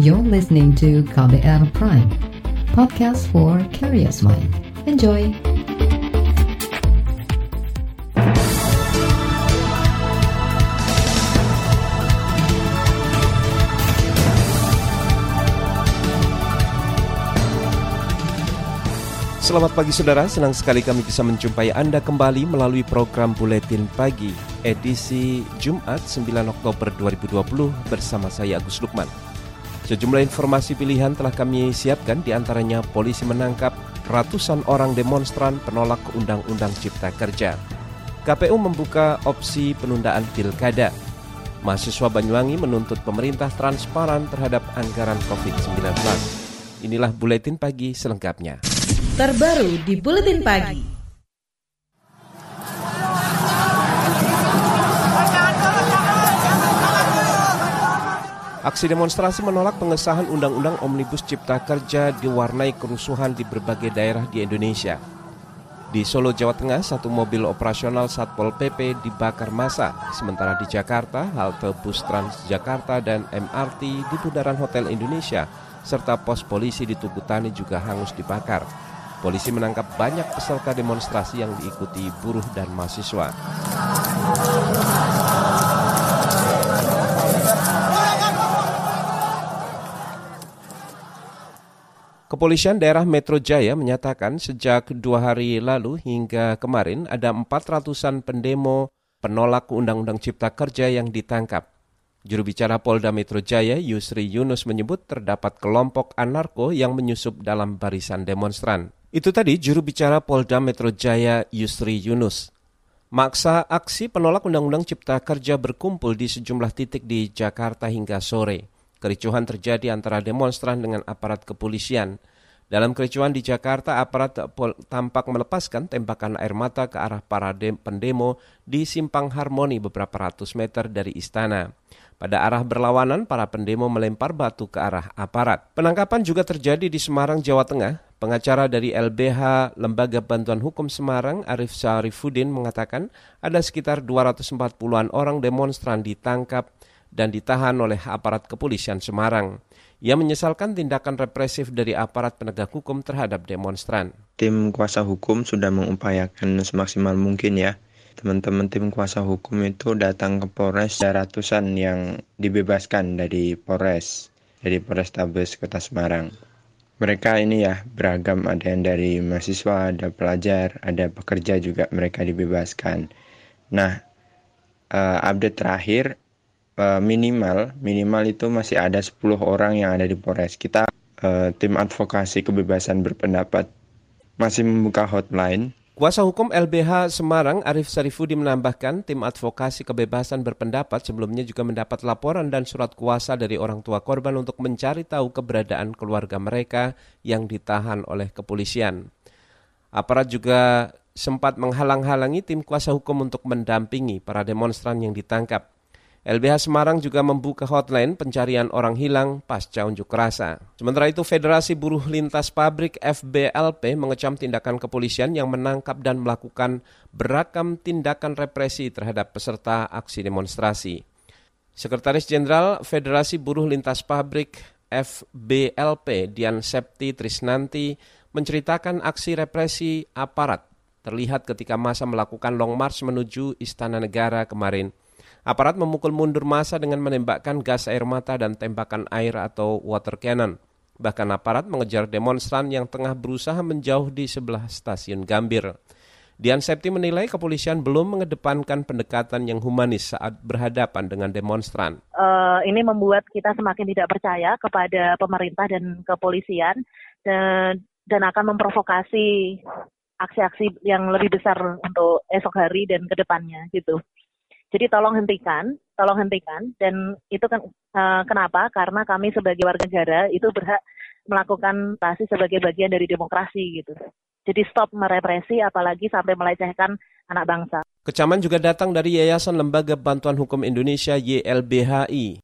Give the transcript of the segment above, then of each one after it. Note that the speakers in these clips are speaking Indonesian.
You're listening to KBR Prime, podcast for curious mind. Enjoy! Selamat pagi saudara, senang sekali kami bisa menjumpai Anda kembali melalui program Buletin Pagi edisi Jumat 9 Oktober 2020 bersama saya Agus Lukman. Sejumlah informasi pilihan telah kami siapkan di antaranya polisi menangkap ratusan orang demonstran penolak Undang-Undang Cipta Kerja. KPU membuka opsi penundaan pilkada. Mahasiswa Banyuwangi menuntut pemerintah transparan terhadap anggaran COVID-19. Inilah Buletin Pagi selengkapnya terbaru di Buletin Pagi. Aksi demonstrasi menolak pengesahan Undang-Undang Omnibus Cipta Kerja diwarnai kerusuhan di berbagai daerah di Indonesia. Di Solo, Jawa Tengah, satu mobil operasional Satpol PP dibakar massa, sementara di Jakarta, halte bus Transjakarta dan MRT di Bundaran Hotel Indonesia, serta pos polisi di Tugutani juga hangus dibakar. Polisi menangkap banyak peserta demonstrasi yang diikuti buruh dan mahasiswa. Kepolisian daerah Metro Jaya menyatakan sejak dua hari lalu hingga kemarin ada 400-an pendemo penolak Undang-Undang Cipta Kerja yang ditangkap. Juru bicara Polda Metro Jaya, Yusri Yunus menyebut terdapat kelompok anarko yang menyusup dalam barisan demonstran. Itu tadi juru bicara Polda Metro Jaya Yusri Yunus. Maksa aksi penolak Undang-Undang Cipta Kerja berkumpul di sejumlah titik di Jakarta hingga sore. Kericuhan terjadi antara demonstran dengan aparat kepolisian. Dalam kericuhan di Jakarta, aparat tampak melepaskan tembakan air mata ke arah para pendemo di Simpang Harmoni beberapa ratus meter dari istana. Pada arah berlawanan, para pendemo melempar batu ke arah aparat. Penangkapan juga terjadi di Semarang, Jawa Tengah. Pengacara dari LBH Lembaga Bantuan Hukum Semarang, Arif Syarifuddin mengatakan ada sekitar 240-an orang demonstran ditangkap dan ditahan oleh aparat kepolisian Semarang. Ia menyesalkan tindakan represif dari aparat penegak hukum terhadap demonstran. Tim kuasa hukum sudah mengupayakan semaksimal mungkin ya. Teman-teman tim kuasa hukum itu datang ke Polres ratusan yang dibebaskan dari Polres, dari Polrestabes Kota Semarang mereka ini ya beragam ada yang dari mahasiswa ada pelajar ada pekerja juga mereka dibebaskan nah uh, update terakhir uh, minimal minimal itu masih ada 10 orang yang ada di Polres kita uh, tim advokasi kebebasan berpendapat masih membuka hotline Kuasa hukum LBH Semarang Arif Sarifudi menambahkan tim advokasi kebebasan berpendapat sebelumnya juga mendapat laporan dan surat kuasa dari orang tua korban untuk mencari tahu keberadaan keluarga mereka yang ditahan oleh kepolisian. Aparat juga sempat menghalang-halangi tim kuasa hukum untuk mendampingi para demonstran yang ditangkap. LBH Semarang juga membuka hotline pencarian orang hilang pasca unjuk rasa. Sementara itu, Federasi Buruh Lintas Pabrik FBLP mengecam tindakan kepolisian yang menangkap dan melakukan beragam tindakan represi terhadap peserta aksi demonstrasi. Sekretaris Jenderal Federasi Buruh Lintas Pabrik FBLP Dian Septi Trisnanti menceritakan aksi represi aparat terlihat ketika masa melakukan long march menuju Istana Negara kemarin. Aparat memukul mundur masa dengan menembakkan gas air mata dan tembakan air atau water cannon. Bahkan aparat mengejar demonstran yang tengah berusaha menjauh di sebelah stasiun Gambir. Dian Septi menilai kepolisian belum mengedepankan pendekatan yang humanis saat berhadapan dengan demonstran. Uh, ini membuat kita semakin tidak percaya kepada pemerintah dan kepolisian dan, dan akan memprovokasi aksi-aksi yang lebih besar untuk esok hari dan ke depannya gitu. Jadi tolong hentikan, tolong hentikan. Dan itu kan uh, kenapa? Karena kami sebagai warga negara itu berhak melakukan tasi sebagai bagian dari demokrasi gitu. Jadi stop merepresi apalagi sampai melecehkan anak bangsa. Kecaman juga datang dari Yayasan Lembaga Bantuan Hukum Indonesia YLBHI.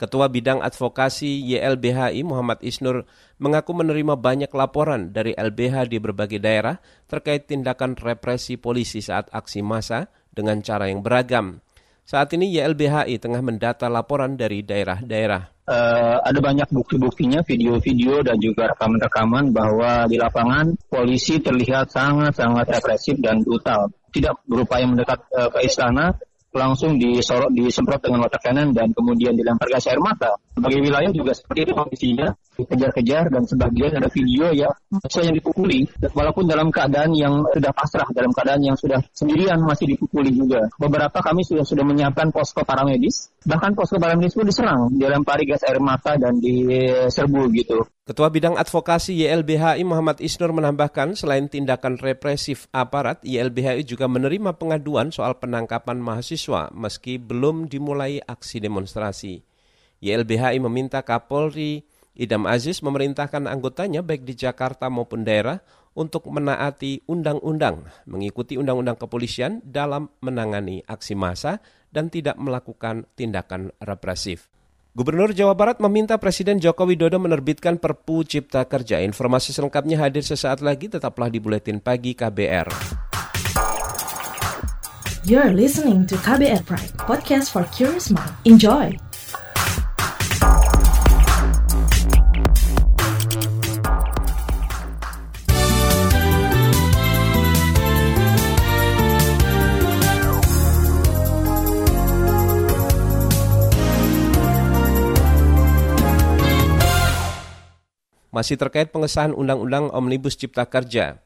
Ketua Bidang Advokasi YLBHI Muhammad Isnur mengaku menerima banyak laporan dari LBH di berbagai daerah terkait tindakan represi polisi saat aksi massa dengan cara yang beragam. Saat ini YLBHI tengah mendata laporan dari daerah-daerah. uh, ada banyak bukti-buktinya, video-video dan juga rekaman-rekaman bahwa di lapangan polisi terlihat sangat-sangat represif dan brutal. Tidak berupaya mendekat uh, ke istana, langsung disorot, disemprot dengan water cannon dan kemudian dilempar gas air mata. Sebagai wilayah juga seperti itu kondisinya, dikejar-kejar dan sebagian ada video ya saya yang dipukuli walaupun dalam keadaan yang sudah pasrah, dalam keadaan yang sudah sendirian masih dipukuli juga. Beberapa kami sudah sudah menyiapkan posko paramedis, bahkan posko paramedis pun diserang, dilempari gas air mata dan diserbu gitu. Ketua Bidang Advokasi YLBHI Muhammad Isnur menambahkan selain tindakan represif aparat, YLBHI juga menerima pengaduan soal penangkapan mahasiswa meski belum dimulai aksi demonstrasi. YLBHI meminta Kapolri Idam Aziz memerintahkan anggotanya baik di Jakarta maupun daerah untuk menaati undang-undang, mengikuti undang-undang kepolisian dalam menangani aksi massa dan tidak melakukan tindakan represif. Gubernur Jawa Barat meminta Presiden Joko Widodo menerbitkan Perpu Cipta Kerja. Informasi selengkapnya hadir sesaat lagi, tetaplah di Buletin Pagi KBR. You're listening to KBR Pride, podcast for curious mind. Enjoy! Masih terkait pengesahan Undang-Undang Omnibus Cipta Kerja.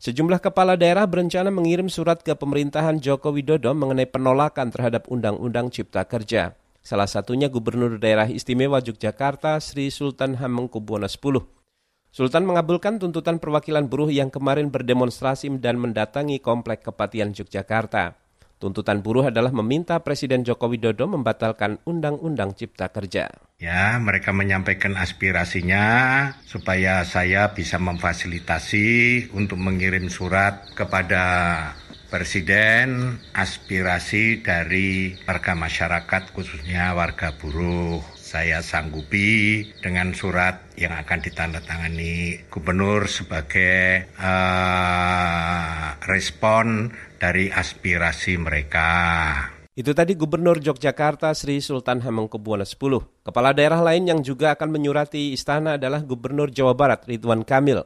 Sejumlah kepala daerah berencana mengirim surat ke pemerintahan Joko Widodo mengenai penolakan terhadap Undang-Undang Cipta Kerja. Salah satunya Gubernur Daerah Istimewa Yogyakarta Sri Sultan Hamengkubuwono X. Sultan mengabulkan tuntutan perwakilan buruh yang kemarin berdemonstrasi dan mendatangi Komplek Kepatian Yogyakarta. Tuntutan buruh adalah meminta Presiden Joko Widodo membatalkan Undang-Undang Cipta Kerja. Ya, mereka menyampaikan aspirasinya supaya saya bisa memfasilitasi untuk mengirim surat kepada Presiden aspirasi dari warga masyarakat khususnya warga buruh saya sanggupi dengan surat yang akan ditandatangani gubernur sebagai uh, respon dari aspirasi mereka. Itu tadi Gubernur Yogyakarta Sri Sultan Hamengkubuwono X. Kepala daerah lain yang juga akan menyurati istana adalah Gubernur Jawa Barat Ridwan Kamil.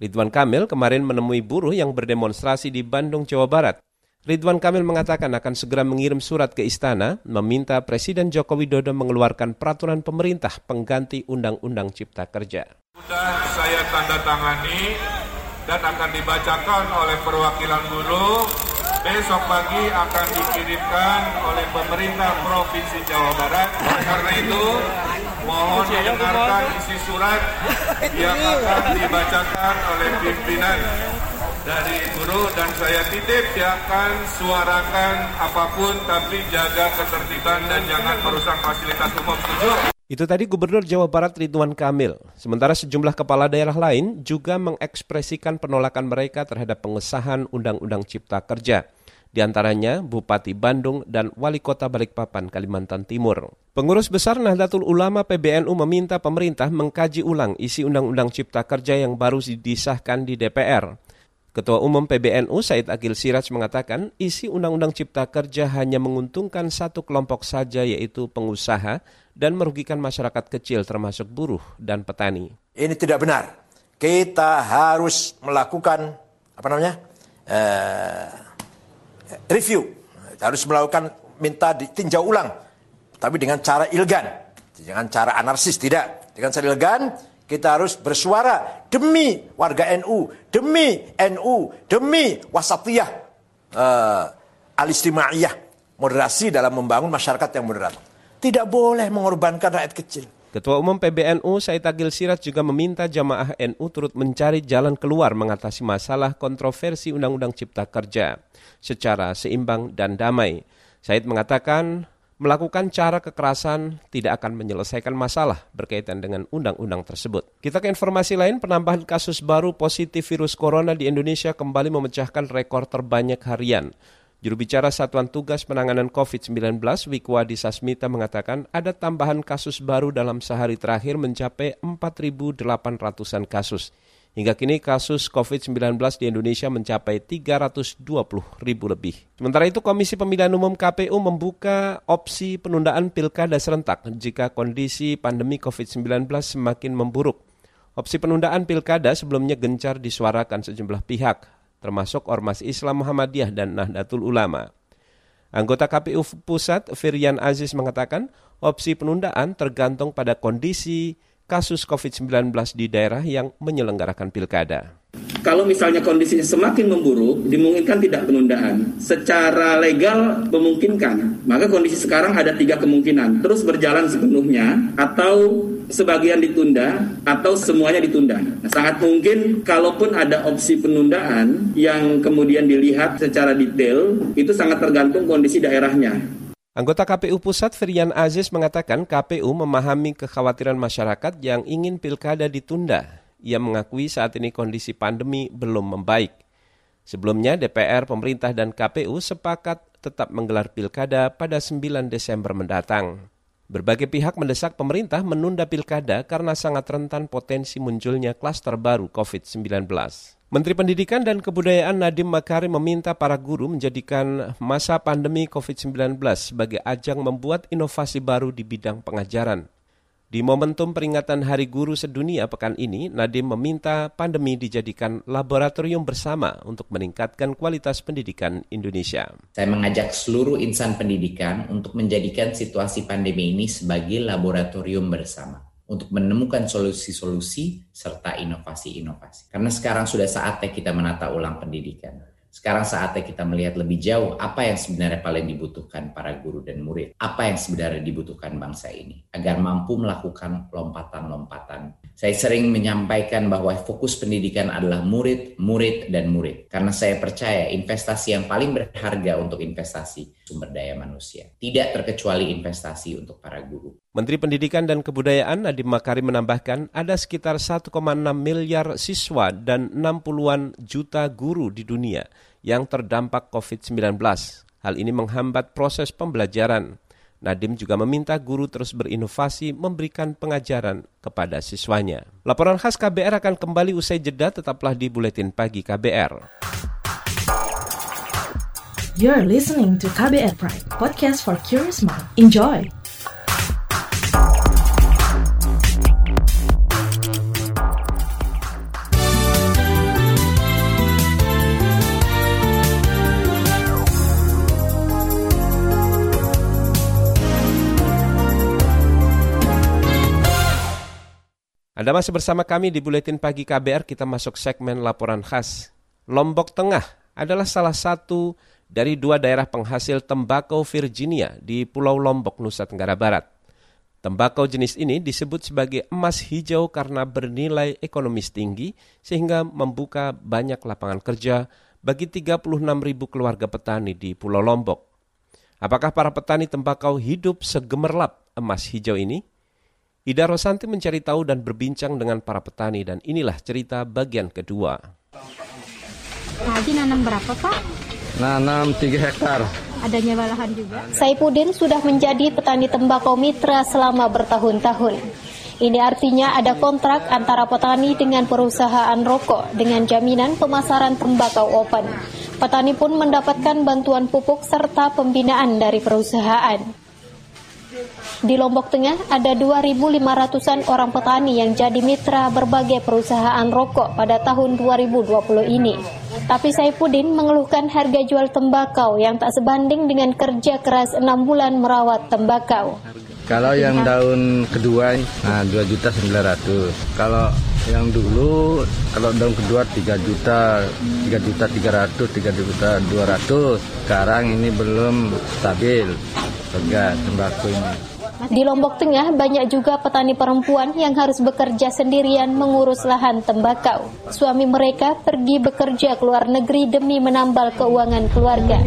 Ridwan Kamil kemarin menemui buruh yang berdemonstrasi di Bandung, Jawa Barat. Ridwan Kamil mengatakan akan segera mengirim surat ke istana meminta Presiden Joko Widodo mengeluarkan peraturan pemerintah pengganti Undang-Undang Cipta Kerja. Sudah saya tanda tangani dan akan dibacakan oleh perwakilan buruh besok pagi akan dikirimkan oleh pemerintah Provinsi Jawa Barat. Karena itu, mohon mendengarkan isi surat yang akan dibacakan oleh pimpinan dari buruh dan saya titip dia akan suarakan apa pun tapi jaga ketertiban dan jangan merusak fasilitas umum. Setuju? Itu tadi Gubernur Jawa Barat Ridwan Kamil. Sementara sejumlah kepala daerah lain juga mengekspresikan penolakan mereka terhadap pengesahan Undang-Undang Cipta Kerja. Di antaranya Bupati Bandung dan Wali Kota Balikpapan, Kalimantan Timur. Pengurus Besar Nahdlatul Ulama PBNU meminta pemerintah mengkaji ulang isi Undang-Undang Cipta Kerja yang baru disahkan di DPR. Ketua Umum PBNU Said Agil Siraj mengatakan isi Undang-Undang Cipta Kerja hanya menguntungkan satu kelompok saja yaitu pengusaha dan merugikan masyarakat kecil termasuk buruh dan petani. Ini tidak benar. Kita harus melakukan apa namanya uh, review. Harus melakukan minta ditinjau ulang, tapi dengan cara ilgan, dengan cara anarsis tidak. Dengan cara ilgan kita harus bersuara demi warga NU, demi NU, demi wasatiyah, uh, alistimaiyah, moderasi dalam membangun masyarakat yang moderat. Tidak boleh mengorbankan rakyat kecil. Ketua Umum PBNU Said Agil Sirat juga meminta jamaah NU turut mencari jalan keluar mengatasi masalah kontroversi Undang-Undang Cipta Kerja secara seimbang dan damai. Said mengatakan melakukan cara kekerasan tidak akan menyelesaikan masalah berkaitan dengan undang-undang tersebut. Kita ke informasi lain, penambahan kasus baru positif virus corona di Indonesia kembali memecahkan rekor terbanyak harian. Juru bicara Satuan Tugas Penanganan COVID-19 Wikwadi Sasmita mengatakan ada tambahan kasus baru dalam sehari terakhir mencapai 4.800-an kasus. Hingga kini kasus COVID-19 di Indonesia mencapai 320 ribu lebih. Sementara itu Komisi Pemilihan Umum KPU membuka opsi penundaan pilkada serentak jika kondisi pandemi COVID-19 semakin memburuk. Opsi penundaan pilkada sebelumnya gencar disuarakan sejumlah pihak, termasuk Ormas Islam Muhammadiyah dan Nahdlatul Ulama. Anggota KPU Pusat Firian Aziz mengatakan opsi penundaan tergantung pada kondisi kasus COVID-19 di daerah yang menyelenggarakan pilkada. Kalau misalnya kondisinya semakin memburuk, dimungkinkan tidak penundaan. Secara legal memungkinkan. Maka kondisi sekarang ada tiga kemungkinan. Terus berjalan sepenuhnya, atau sebagian ditunda, atau semuanya ditunda. Nah, sangat mungkin kalaupun ada opsi penundaan yang kemudian dilihat secara detail, itu sangat tergantung kondisi daerahnya. Anggota KPU Pusat Firian Aziz mengatakan KPU memahami kekhawatiran masyarakat yang ingin pilkada ditunda. Ia mengakui saat ini kondisi pandemi belum membaik. Sebelumnya DPR, pemerintah, dan KPU sepakat tetap menggelar pilkada pada 9 Desember mendatang. Berbagai pihak mendesak pemerintah menunda pilkada karena sangat rentan potensi munculnya klaster baru COVID-19. Menteri Pendidikan dan Kebudayaan Nadiem Makarim meminta para guru menjadikan masa pandemi COVID-19 sebagai ajang membuat inovasi baru di bidang pengajaran. Di momentum peringatan Hari Guru Sedunia pekan ini, Nadiem meminta pandemi dijadikan laboratorium bersama untuk meningkatkan kualitas pendidikan Indonesia. Saya mengajak seluruh insan pendidikan untuk menjadikan situasi pandemi ini sebagai laboratorium bersama untuk menemukan solusi-solusi serta inovasi-inovasi. Karena sekarang sudah saatnya kita menata ulang pendidikan. Sekarang saatnya kita melihat lebih jauh apa yang sebenarnya paling dibutuhkan para guru dan murid. Apa yang sebenarnya dibutuhkan bangsa ini. Agar mampu melakukan lompatan-lompatan. Saya sering menyampaikan bahwa fokus pendidikan adalah murid, murid, dan murid. Karena saya percaya investasi yang paling berharga untuk investasi sumber daya manusia. Tidak terkecuali investasi untuk para guru. Menteri Pendidikan dan Kebudayaan Nadiem Makarim menambahkan ada sekitar 1,6 miliar siswa dan 60-an juta guru di dunia yang terdampak COVID-19. Hal ini menghambat proses pembelajaran. Nadiem juga meminta guru terus berinovasi memberikan pengajaran kepada siswanya. Laporan khas KBR akan kembali usai jeda tetaplah di Buletin Pagi KBR. You're listening to KBR Pride, podcast for curious mind. Enjoy! Anda masih bersama kami di Buletin Pagi KBR, kita masuk segmen laporan khas. Lombok Tengah adalah salah satu dari dua daerah penghasil tembakau Virginia di Pulau Lombok, Nusa Tenggara Barat. Tembakau jenis ini disebut sebagai emas hijau karena bernilai ekonomis tinggi sehingga membuka banyak lapangan kerja bagi 36 ribu keluarga petani di Pulau Lombok. Apakah para petani tembakau hidup segemerlap emas hijau ini? Ida Rosanti mencari tahu dan berbincang dengan para petani dan inilah cerita bagian kedua. Haji nanam berapa Pak? Nanam 3 hektar. Ada nyewa lahan juga? Saipudin sudah menjadi petani tembakau mitra selama bertahun-tahun. Ini artinya ada kontrak antara petani dengan perusahaan rokok dengan jaminan pemasaran tembakau open. Petani pun mendapatkan bantuan pupuk serta pembinaan dari perusahaan. Di Lombok Tengah ada 2.500-an orang petani yang jadi mitra berbagai perusahaan rokok pada tahun 2020 ini. Tapi Saipudin mengeluhkan harga jual tembakau yang tak sebanding dengan kerja keras 6 bulan merawat tembakau. Kalau yang daun kedua, nah 2 juta 900. Kalau yang dulu, kalau daun kedua 3 juta, 3 juta 300, 3 juta 200. Sekarang ini belum stabil Di Lombok Tengah banyak juga petani perempuan yang harus bekerja sendirian mengurus lahan tembakau. Suami mereka pergi bekerja ke luar negeri demi menambal keuangan keluarga.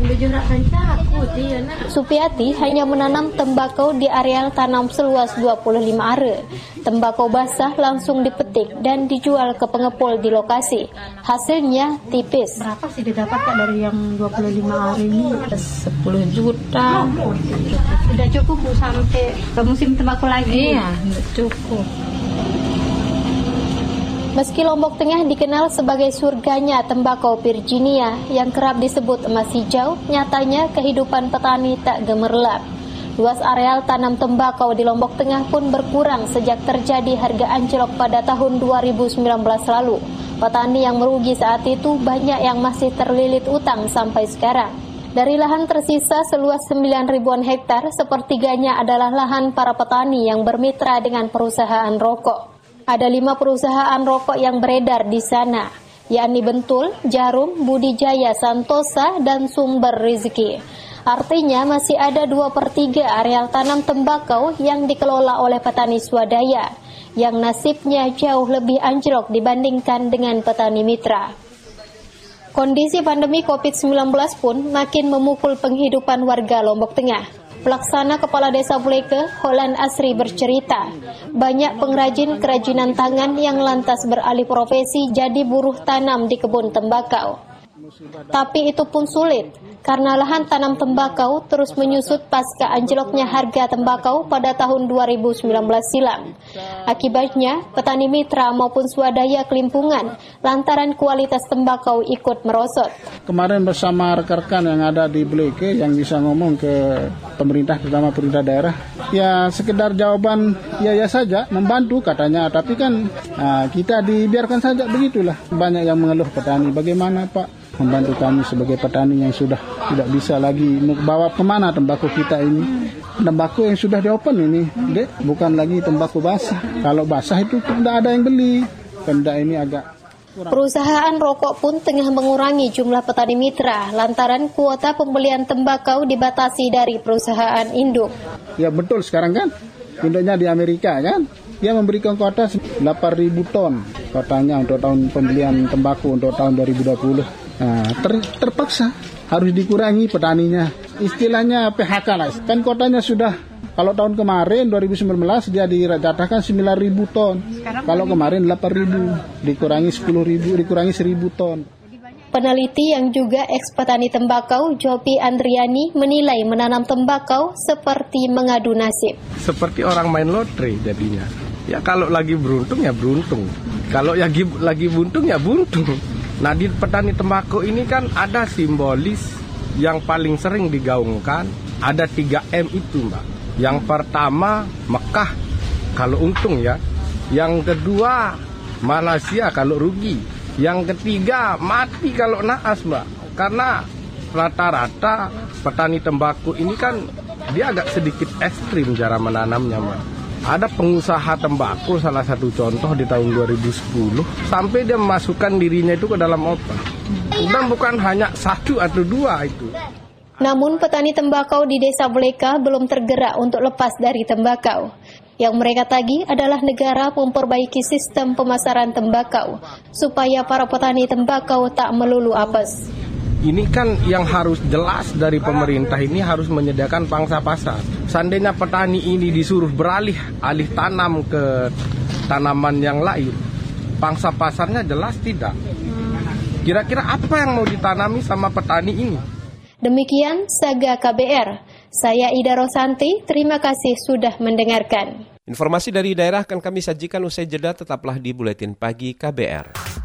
Supiati hanya menanam tembakau di areal tanam seluas 25 are. Tembakau basah langsung dipetik dan dijual ke pengepul di lokasi. Hasilnya tipis. Berapa sih didapatkan dari yang 25 are ini? 10 juta. Sudah cukup sampai ke musim tembakau lagi? Iya, cukup. Meski Lombok Tengah dikenal sebagai surganya tembakau Virginia yang kerap disebut emas hijau, nyatanya kehidupan petani tak gemerlap. Luas areal tanam tembakau di Lombok Tengah pun berkurang sejak terjadi harga anjlok pada tahun 2019 lalu. Petani yang merugi saat itu banyak yang masih terlilit utang sampai sekarang. Dari lahan tersisa seluas 9 ribuan hektar, sepertiganya adalah lahan para petani yang bermitra dengan perusahaan rokok. Ada lima perusahaan rokok yang beredar di sana, yakni Bentul, Jarum, Budijaya, Santosa, dan Sumber Rizki. Artinya masih ada dua per tiga areal tanam tembakau yang dikelola oleh petani swadaya, yang nasibnya jauh lebih anjlok dibandingkan dengan petani mitra. Kondisi pandemi COVID-19 pun makin memukul penghidupan warga Lombok Tengah. Pelaksana Kepala Desa Buleke, Holan Asri bercerita, banyak pengrajin kerajinan tangan yang lantas beralih profesi jadi buruh tanam di kebun tembakau. Tapi itu pun sulit, karena lahan tanam tembakau terus menyusut pasca anjloknya harga tembakau pada tahun 2019 silam. Akibatnya, petani mitra maupun swadaya kelimpungan lantaran kualitas tembakau ikut merosot. Kemarin bersama rekan-rekan yang ada di Bleke yang bisa ngomong ke pemerintah, terutama pemerintah daerah, ya sekedar jawaban ya ya saja, membantu katanya, tapi kan nah, kita dibiarkan saja begitulah. Banyak yang mengeluh petani, bagaimana Pak? Membantu kami sebagai petani yang sudah tidak bisa lagi bawa ke mana tembakau kita ini. Tembakau yang sudah diopen ini, dek, bukan lagi tembakau basah. Kalau basah itu tidak ada yang beli. Pemda ini agak Perusahaan rokok pun tengah mengurangi jumlah petani mitra lantaran kuota pembelian tembakau dibatasi dari perusahaan induk. Ya betul sekarang kan, induknya di Amerika kan, dia memberikan kuota 8.000 ton kotanya untuk tahun pembelian tembakau untuk tahun 2020. Nah, ter, terpaksa harus dikurangi petaninya. Istilahnya PHK lah. Kan kotanya sudah kalau tahun kemarin 2019 dia dikatakan 9.000 ton. Sekarang kalau kemarin 8.000, dikurangi 10.000, dikurangi 1.000 ton. Peneliti yang juga eks petani tembakau, Jopi Andriani, menilai menanam tembakau seperti mengadu nasib. Seperti orang main lotre jadinya. Ya kalau lagi beruntung ya beruntung. Kalau lagi lagi buntung ya buntung. Nah di petani tembakau ini kan ada simbolis yang paling sering digaungkan ada 3M itu mbak. Yang pertama Mekah kalau untung ya. Yang kedua Malaysia kalau rugi. Yang ketiga mati kalau naas mbak. Karena rata-rata petani tembakau ini kan dia agak sedikit ekstrim cara menanamnya mbak. Ada pengusaha tembakau salah satu contoh di tahun 2010 sampai dia memasukkan dirinya itu ke dalam open. Dan bukan hanya satu atau dua itu. Namun petani tembakau di Desa Bleka belum tergerak untuk lepas dari tembakau. Yang mereka tagih adalah negara memperbaiki sistem pemasaran tembakau supaya para petani tembakau tak melulu apes ini kan yang harus jelas dari pemerintah ini harus menyediakan pangsa pasar. Seandainya petani ini disuruh beralih alih tanam ke tanaman yang lain, pangsa pasarnya jelas tidak. Kira-kira apa yang mau ditanami sama petani ini? Demikian Saga KBR. Saya Ida Rosanti, terima kasih sudah mendengarkan. Informasi dari daerah akan kami sajikan usai jeda tetaplah di Buletin Pagi KBR.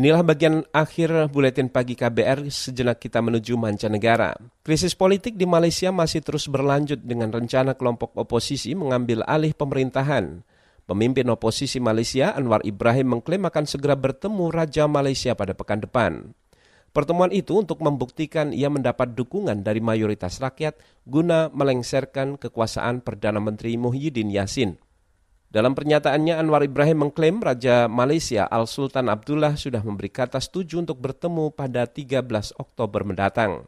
Inilah bagian akhir buletin pagi KBR sejenak kita menuju mancanegara. Krisis politik di Malaysia masih terus berlanjut dengan rencana kelompok oposisi mengambil alih pemerintahan. Pemimpin oposisi Malaysia Anwar Ibrahim mengklaim akan segera bertemu Raja Malaysia pada pekan depan. Pertemuan itu untuk membuktikan ia mendapat dukungan dari mayoritas rakyat guna melengsarkan kekuasaan Perdana Menteri Muhyiddin Yassin. Dalam pernyataannya, Anwar Ibrahim mengklaim Raja Malaysia Al-Sultan Abdullah sudah memberi kata setuju untuk bertemu pada 13 Oktober mendatang.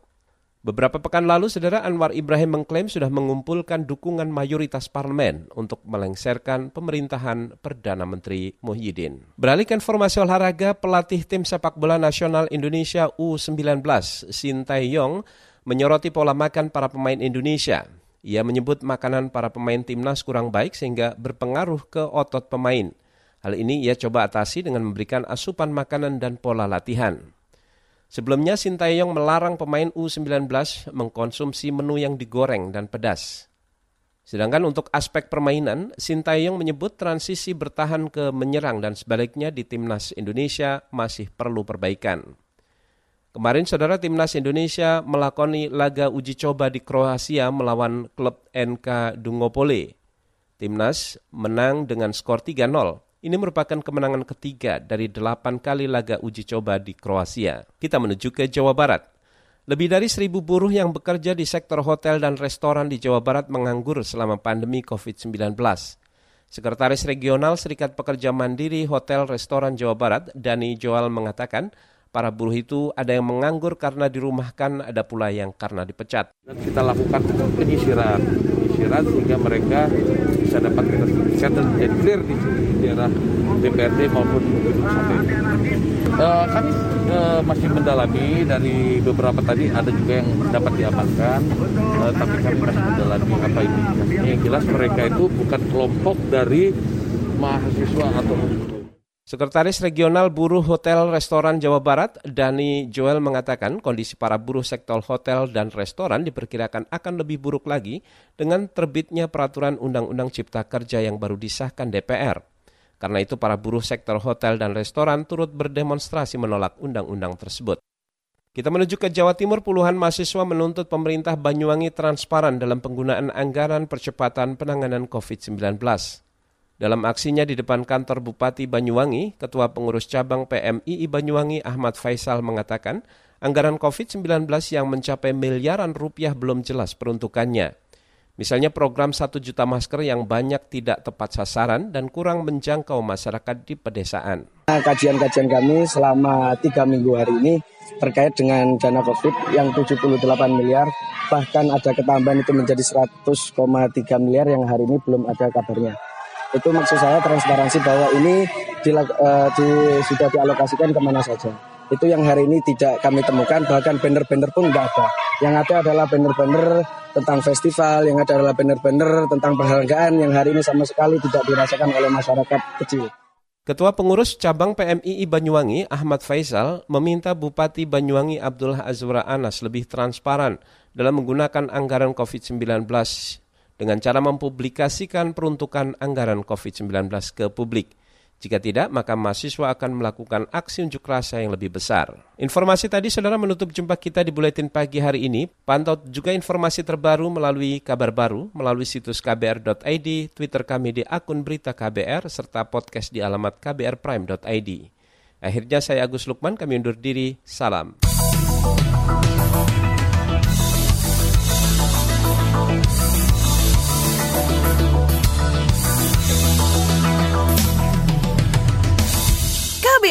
Beberapa pekan lalu, saudara Anwar Ibrahim mengklaim sudah mengumpulkan dukungan mayoritas parlemen untuk melengsarkan pemerintahan Perdana Menteri Muhyiddin. Beralih ke informasi olahraga, pelatih tim sepak bola nasional Indonesia U19, Shin Tae-yong, menyoroti pola makan para pemain Indonesia. Ia menyebut makanan para pemain timnas kurang baik sehingga berpengaruh ke otot pemain. Hal ini ia coba atasi dengan memberikan asupan makanan dan pola latihan. Sebelumnya Sintayong melarang pemain U19 mengkonsumsi menu yang digoreng dan pedas. Sedangkan untuk aspek permainan, Sintayong menyebut transisi bertahan ke menyerang dan sebaliknya di timnas Indonesia masih perlu perbaikan. Kemarin saudara timnas Indonesia melakoni laga uji coba di Kroasia melawan klub NK Dungopole. Timnas menang dengan skor 3-0. Ini merupakan kemenangan ketiga dari delapan kali laga uji coba di Kroasia. Kita menuju ke Jawa Barat. Lebih dari seribu buruh yang bekerja di sektor hotel dan restoran di Jawa Barat menganggur selama pandemi COVID-19. Sekretaris Regional Serikat Pekerja Mandiri Hotel Restoran Jawa Barat, Dani Joal mengatakan, para buruh itu ada yang menganggur karena dirumahkan, ada pula yang karena dipecat. Dan kita lakukan penyisiran, penyisiran sehingga mereka bisa dapat kesehatan menjadi clear di daerah DPRD maupun gedung sate. Uh, kami uh, masih mendalami dari beberapa tadi ada juga yang dapat diamankan, uh, tapi kami masih mendalami apa ini. Yang jelas mereka itu bukan kelompok dari mahasiswa atau Sekretaris Regional Buruh Hotel Restoran Jawa Barat, Dani Joel mengatakan kondisi para buruh sektor hotel dan restoran diperkirakan akan lebih buruk lagi dengan terbitnya peraturan Undang-Undang Cipta Kerja yang baru disahkan DPR. Karena itu para buruh sektor hotel dan restoran turut berdemonstrasi menolak undang-undang tersebut. Kita menuju ke Jawa Timur, puluhan mahasiswa menuntut pemerintah Banyuwangi transparan dalam penggunaan anggaran percepatan penanganan COVID-19. Dalam aksinya di depan kantor Bupati Banyuwangi, Ketua Pengurus Cabang PMII Banyuwangi Ahmad Faisal mengatakan, anggaran COVID-19 yang mencapai miliaran rupiah belum jelas peruntukannya. Misalnya program 1 juta masker yang banyak tidak tepat sasaran dan kurang menjangkau masyarakat di pedesaan. Kajian-kajian kami selama tiga minggu hari ini terkait dengan dana COVID yang 78 miliar, bahkan ada ketambahan itu menjadi 100,3 miliar yang hari ini belum ada kabarnya itu maksud saya transparansi bahwa ini di, uh, di, sudah dialokasikan ke mana saja. Itu yang hari ini tidak kami temukan, bahkan banner-banner pun tidak ada. Yang ada adalah banner-banner tentang festival, yang ada adalah banner-banner tentang penghargaan yang hari ini sama sekali tidak dirasakan oleh masyarakat kecil. Ketua Pengurus Cabang PMII Banyuwangi Ahmad Faisal meminta Bupati Banyuwangi Abdullah Azwara Anas lebih transparan dalam menggunakan anggaran COVID-19 dengan cara mempublikasikan peruntukan anggaran COVID-19 ke publik. Jika tidak, maka mahasiswa akan melakukan aksi unjuk rasa yang lebih besar. Informasi tadi saudara menutup jumpa kita di Buletin Pagi hari ini. Pantau juga informasi terbaru melalui kabar baru, melalui situs kbr.id, Twitter kami di akun berita KBR, serta podcast di alamat kbrprime.id. Akhirnya saya Agus Lukman, kami undur diri. Salam.